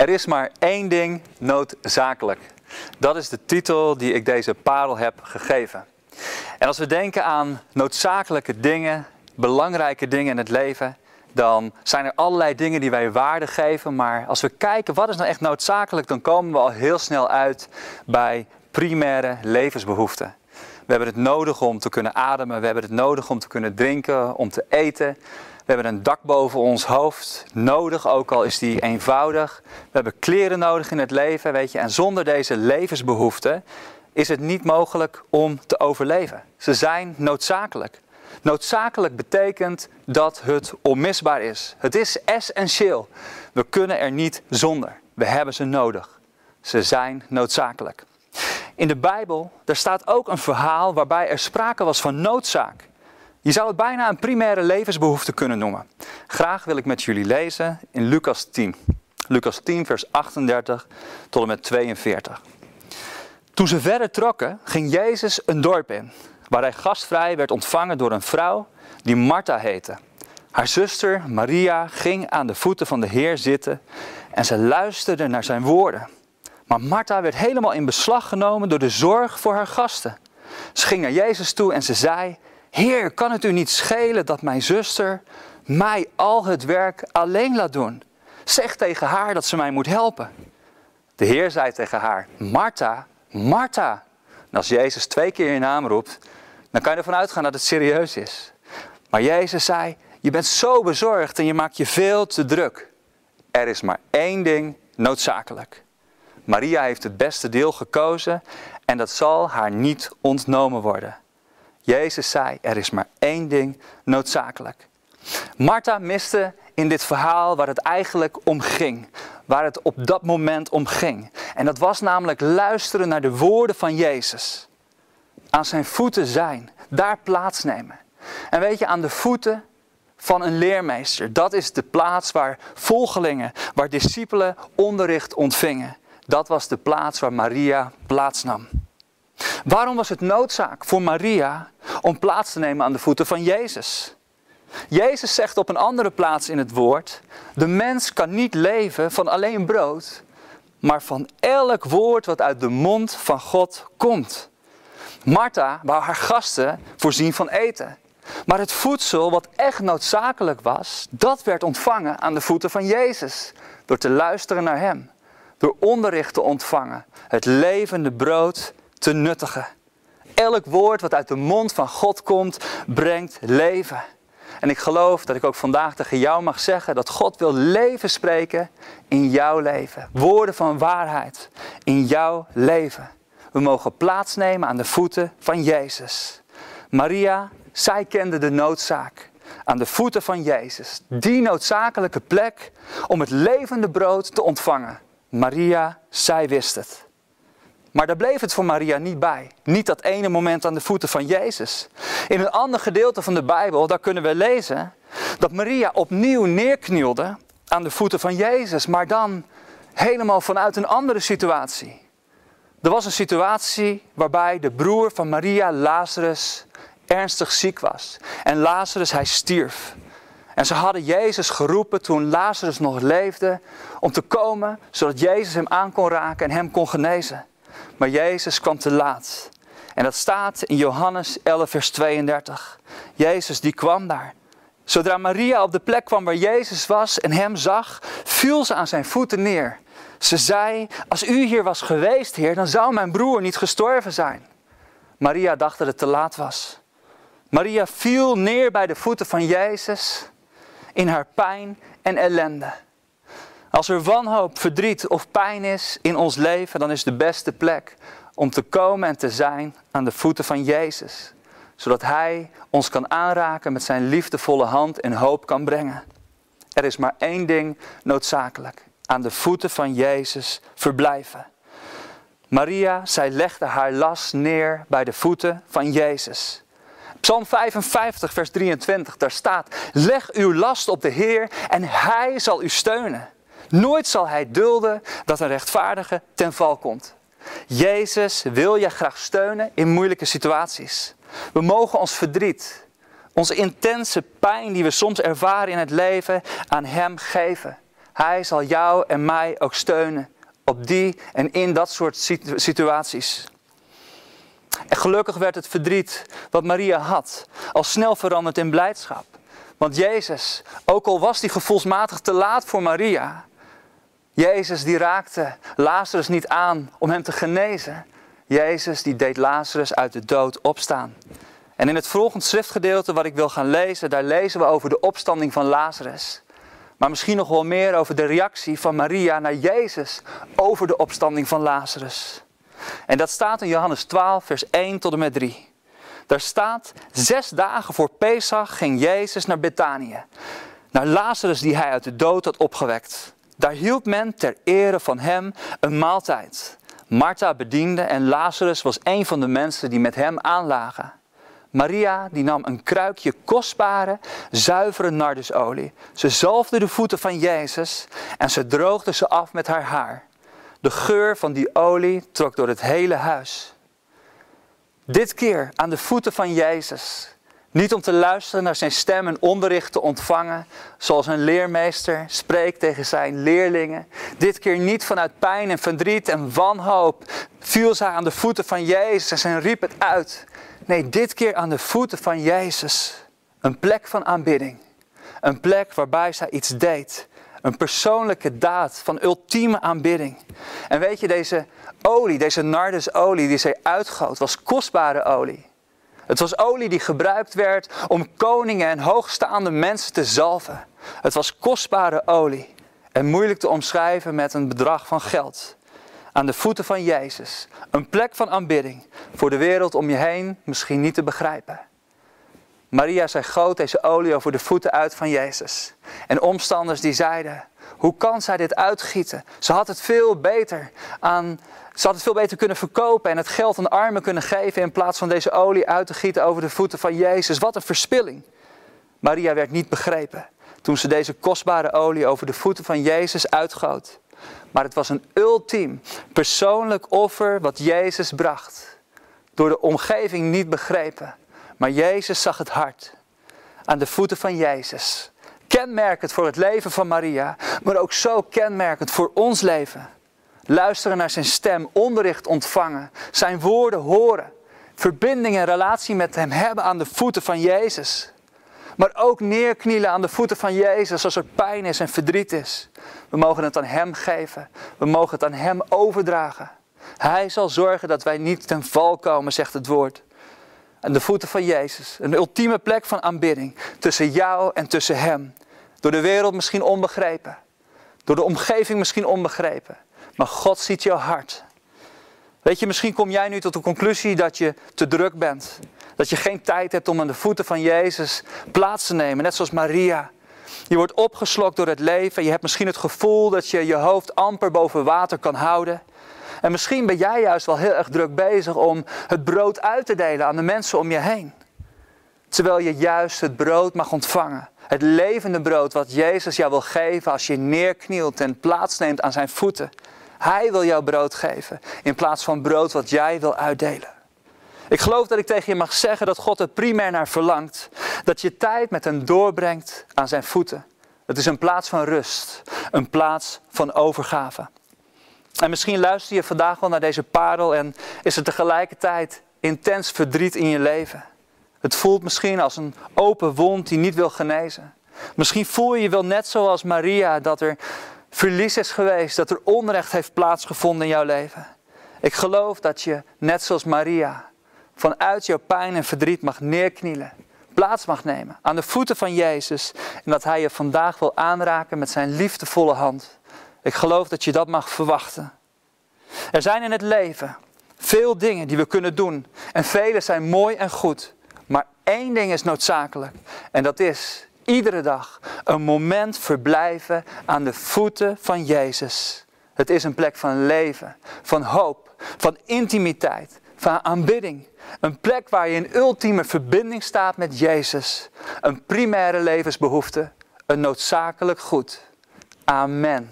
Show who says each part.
Speaker 1: Er is maar één ding noodzakelijk. Dat is de titel die ik deze parel heb gegeven. En als we denken aan noodzakelijke dingen, belangrijke dingen in het leven, dan zijn er allerlei dingen die wij waarde geven. Maar als we kijken wat is nou echt noodzakelijk, dan komen we al heel snel uit bij primaire levensbehoeften. We hebben het nodig om te kunnen ademen, we hebben het nodig om te kunnen drinken, om te eten. We hebben een dak boven ons hoofd nodig, ook al is die eenvoudig. We hebben kleren nodig in het leven, weet je. En zonder deze levensbehoeften is het niet mogelijk om te overleven. Ze zijn noodzakelijk. Noodzakelijk betekent dat het onmisbaar is. Het is essentieel. We kunnen er niet zonder. We hebben ze nodig. Ze zijn noodzakelijk. In de Bijbel, daar staat ook een verhaal waarbij er sprake was van noodzaak. Je zou het bijna een primaire levensbehoefte kunnen noemen. Graag wil ik met jullie lezen in Lucas 10. Lucas 10, vers 38 tot en met 42. Toen ze verder trokken, ging Jezus een dorp in, waar hij gastvrij werd ontvangen door een vrouw die Martha heette. Haar zuster Maria ging aan de voeten van de Heer zitten en ze luisterde naar zijn woorden. Maar Martha werd helemaal in beslag genomen door de zorg voor haar gasten. Ze ging naar Jezus toe en ze zei: Heer, kan het u niet schelen dat mijn zuster mij al het werk alleen laat doen? Zeg tegen haar dat ze mij moet helpen. De Heer zei tegen haar: Martha, Martha. En als Jezus twee keer je naam roept, dan kan je ervan uitgaan dat het serieus is. Maar Jezus zei: Je bent zo bezorgd en je maakt je veel te druk. Er is maar één ding noodzakelijk. Maria heeft het beste deel gekozen en dat zal haar niet ontnomen worden. Jezus zei, er is maar één ding noodzakelijk. Martha miste in dit verhaal waar het eigenlijk om ging. Waar het op dat moment om ging. En dat was namelijk luisteren naar de woorden van Jezus. Aan zijn voeten zijn. Daar plaatsnemen. En weet je, aan de voeten van een leermeester. Dat is de plaats waar volgelingen, waar discipelen onderricht ontvingen. Dat was de plaats waar Maria plaatsnam. Waarom was het noodzaak voor Maria om plaats te nemen aan de voeten van Jezus? Jezus zegt op een andere plaats in het woord: De mens kan niet leven van alleen brood, maar van elk woord wat uit de mond van God komt. Martha wou haar gasten voorzien van eten. Maar het voedsel wat echt noodzakelijk was, dat werd ontvangen aan de voeten van Jezus. Door te luisteren naar Hem. Door onderricht te ontvangen. Het levende brood te nuttigen. Elk woord wat uit de mond van God komt, brengt leven. En ik geloof dat ik ook vandaag tegen jou mag zeggen dat God wil leven spreken in jouw leven. Woorden van waarheid in jouw leven. We mogen plaatsnemen aan de voeten van Jezus. Maria, zij kende de noodzaak aan de voeten van Jezus. Die noodzakelijke plek om het levende brood te ontvangen. Maria, zij wist het. Maar daar bleef het voor Maria niet bij. Niet dat ene moment aan de voeten van Jezus. In een ander gedeelte van de Bijbel, daar kunnen we lezen dat Maria opnieuw neerknielde aan de voeten van Jezus, maar dan helemaal vanuit een andere situatie. Er was een situatie waarbij de broer van Maria, Lazarus, ernstig ziek was. En Lazarus, hij stierf. En ze hadden Jezus geroepen toen Lazarus nog leefde om te komen, zodat Jezus hem aan kon raken en hem kon genezen. Maar Jezus kwam te laat. En dat staat in Johannes 11, vers 32. Jezus die kwam daar. Zodra Maria op de plek kwam waar Jezus was en hem zag, viel ze aan zijn voeten neer. Ze zei, als u hier was geweest, Heer, dan zou mijn broer niet gestorven zijn. Maria dacht dat het te laat was. Maria viel neer bij de voeten van Jezus in haar pijn en ellende. Als er wanhoop, verdriet of pijn is in ons leven, dan is de beste plek om te komen en te zijn aan de voeten van Jezus. Zodat Hij ons kan aanraken met zijn liefdevolle hand en hoop kan brengen. Er is maar één ding noodzakelijk. Aan de voeten van Jezus verblijven. Maria, zij legde haar las neer bij de voeten van Jezus. Psalm 55, vers 23, daar staat: Leg uw last op de Heer en Hij zal u steunen. Nooit zal Hij dulden dat een rechtvaardige ten val komt. Jezus wil je graag steunen in moeilijke situaties. We mogen ons verdriet, onze intense pijn die we soms ervaren in het leven, aan Hem geven. Hij zal jou en mij ook steunen op die en in dat soort situaties. En gelukkig werd het verdriet wat Maria had al snel veranderd in blijdschap. Want Jezus, ook al was hij gevoelsmatig te laat voor Maria, Jezus die raakte Lazarus niet aan om hem te genezen. Jezus die deed Lazarus uit de dood opstaan. En in het volgende schriftgedeelte wat ik wil gaan lezen, daar lezen we over de opstanding van Lazarus. Maar misschien nog wel meer over de reactie van Maria naar Jezus over de opstanding van Lazarus. En dat staat in Johannes 12, vers 1 tot en met 3. Daar staat, zes dagen voor Pesach ging Jezus naar Betanië. Naar Lazarus die hij uit de dood had opgewekt. Daar hield men ter ere van hem een maaltijd. Martha bediende en Lazarus was een van de mensen die met hem aanlagen. Maria die nam een kruikje kostbare, zuivere nardusolie. Ze zalfde de voeten van Jezus en ze droogde ze af met haar haar. De geur van die olie trok door het hele huis. Dit keer aan de voeten van Jezus. Niet om te luisteren naar zijn stem en onderricht te ontvangen, zoals een leermeester spreekt tegen zijn leerlingen. Dit keer niet vanuit pijn en verdriet en wanhoop viel zij aan de voeten van Jezus en riep het uit. Nee, dit keer aan de voeten van Jezus. Een plek van aanbidding. Een plek waarbij zij iets deed. Een persoonlijke daad van ultieme aanbidding. En weet je, deze olie, deze nardusolie die zij uitgoot, was kostbare olie. Het was olie die gebruikt werd om koningen en hoogstaande mensen te zalven. Het was kostbare olie en moeilijk te omschrijven met een bedrag van geld. Aan de voeten van Jezus. Een plek van aanbidding. Voor de wereld om je heen misschien niet te begrijpen. Maria, zij goot deze olie over de voeten uit van Jezus. En omstanders die zeiden, hoe kan zij dit uitgieten? Ze had het veel beter aan, ze had het veel beter kunnen verkopen en het geld aan de armen kunnen geven in plaats van deze olie uit te gieten over de voeten van Jezus. Wat een verspilling. Maria werd niet begrepen toen ze deze kostbare olie over de voeten van Jezus uitgoot. Maar het was een ultiem persoonlijk offer wat Jezus bracht. Door de omgeving niet begrepen. Maar Jezus zag het hart. Aan de voeten van Jezus. Kenmerkend voor het leven van Maria. Maar ook zo kenmerkend voor ons leven. Luisteren naar zijn stem, onderricht ontvangen. Zijn woorden horen. Verbinding en relatie met hem hebben aan de voeten van Jezus. Maar ook neerknielen aan de voeten van Jezus als er pijn is en verdriet is. We mogen het aan Hem geven. We mogen het aan Hem overdragen. Hij zal zorgen dat wij niet ten val komen, zegt het woord. Aan de voeten van Jezus. Een ultieme plek van aanbidding. Tussen jou en tussen Hem. Door de wereld misschien onbegrepen. Door de omgeving misschien onbegrepen. Maar God ziet jouw hart. Weet je, misschien kom jij nu tot de conclusie dat je te druk bent. Dat je geen tijd hebt om aan de voeten van Jezus plaats te nemen. Net zoals Maria. Je wordt opgeslokt door het leven. Je hebt misschien het gevoel dat je je hoofd amper boven water kan houden. En misschien ben jij juist wel heel erg druk bezig om het brood uit te delen aan de mensen om je heen. Terwijl je juist het brood mag ontvangen. Het levende brood wat Jezus jou wil geven als je neerknielt en plaatsneemt aan zijn voeten. Hij wil jou brood geven in plaats van brood wat jij wil uitdelen. Ik geloof dat ik tegen je mag zeggen dat God er primair naar verlangt. Dat je tijd met hem doorbrengt aan zijn voeten. Het is een plaats van rust. Een plaats van overgave. En misschien luister je vandaag wel naar deze parel en is er tegelijkertijd intens verdriet in je leven. Het voelt misschien als een open wond die niet wil genezen. Misschien voel je je wel net zoals Maria dat er verlies is geweest, dat er onrecht heeft plaatsgevonden in jouw leven. Ik geloof dat je, net zoals Maria, vanuit jouw pijn en verdriet mag neerknielen. Plaats mag nemen aan de voeten van Jezus. En dat Hij je vandaag wil aanraken met zijn liefdevolle hand. Ik geloof dat je dat mag verwachten. Er zijn in het leven veel dingen die we kunnen doen. En vele zijn mooi en goed. Maar één ding is noodzakelijk. En dat is iedere dag een moment verblijven aan de voeten van Jezus. Het is een plek van leven, van hoop, van intimiteit, van aanbidding. Een plek waar je in ultieme verbinding staat met Jezus. Een primaire levensbehoefte, een noodzakelijk goed. Amen.